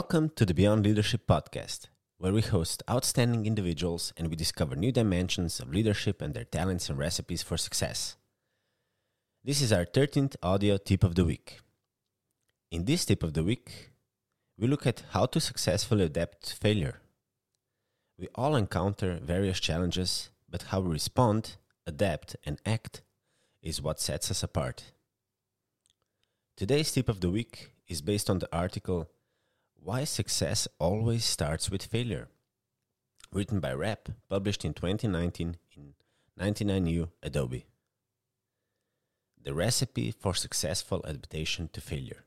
Welcome to the Beyond Leadership podcast, where we host outstanding individuals and we discover new dimensions of leadership and their talents and recipes for success. This is our 13th audio tip of the week. In this tip of the week, we look at how to successfully adapt to failure. We all encounter various challenges, but how we respond, adapt, and act is what sets us apart. Today's tip of the week is based on the article Why Success Always Starts with Failure, written by Rep, published in 2019 in 99U Adobe. The recipe for successful adaptation to failure.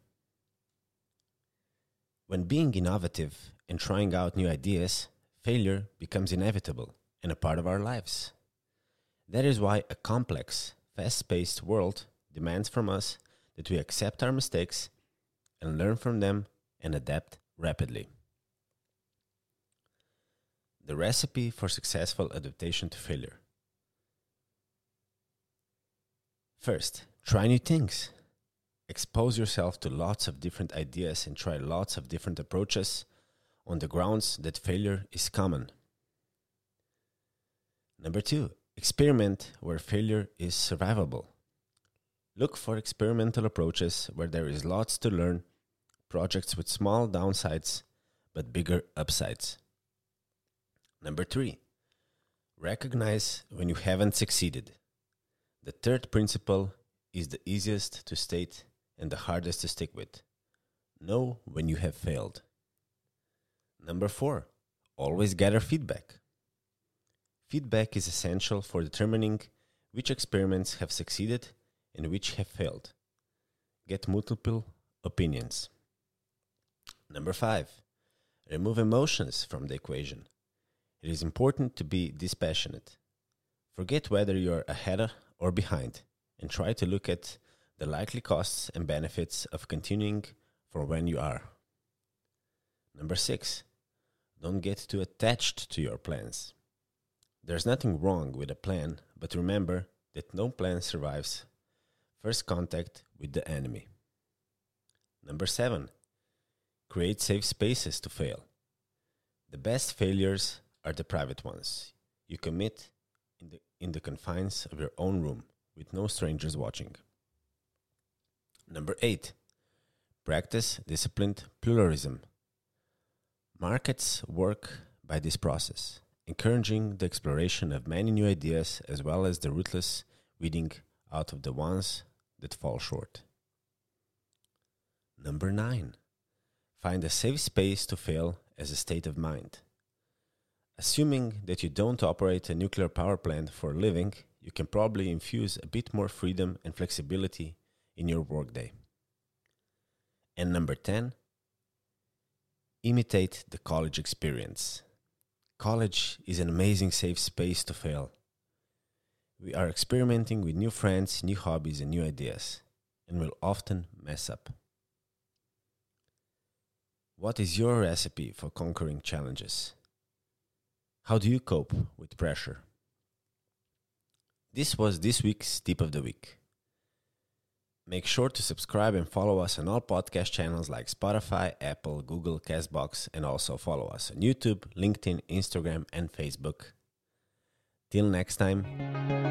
When being innovative and trying out new ideas, failure becomes inevitable and a part of our lives. That is why a complex, fast paced world demands from us that we accept our mistakes and learn from them and adapt rapidly. The recipe for successful adaptation to failure. First, try new things. Expose yourself to lots of different ideas and try lots of different approaches on the grounds that failure is common. Number two, experiment where failure is survivable. Look for experimental approaches where there is lots to learn, projects with small downsides but bigger upsides. Number three, recognize when you haven't succeeded. The third principle is the easiest to state and the hardest to stick with. Know when you have failed. Number four, always gather feedback. Feedback is essential for determining which experiments have succeeded and which have failed. Get multiple opinions. Number five, remove emotions from the equation. It is important to be dispassionate. Forget whether you're ahead or behind and try to look at the likely costs and benefits of continuing for when you are. Number six, don't get too attached to your plans. There's nothing wrong with a plan, but remember that no plan survives First contact with the enemy. Number seven, create safe spaces to fail. The best failures are the private ones. You commit in the, in the confines of your own room with no strangers watching. Number eight, practice disciplined pluralism. Markets work by this process, encouraging the exploration of many new ideas as well as the ruthless weeding out of the ones that fall short. Number nine, find a safe space to fail as a state of mind. Assuming that you don't operate a nuclear power plant for a living, you can probably infuse a bit more freedom and flexibility in your workday. And number 10, imitate the college experience. College is an amazing safe space to fail. We are experimenting with new friends, new hobbies, and new ideas, and will often mess up. What is your recipe for conquering challenges? How do you cope with pressure? This was this week's tip of the week. Make sure to subscribe and follow us on all podcast channels like Spotify, Apple, Google, Castbox, and also follow us on YouTube, LinkedIn, Instagram, and Facebook. Till next time.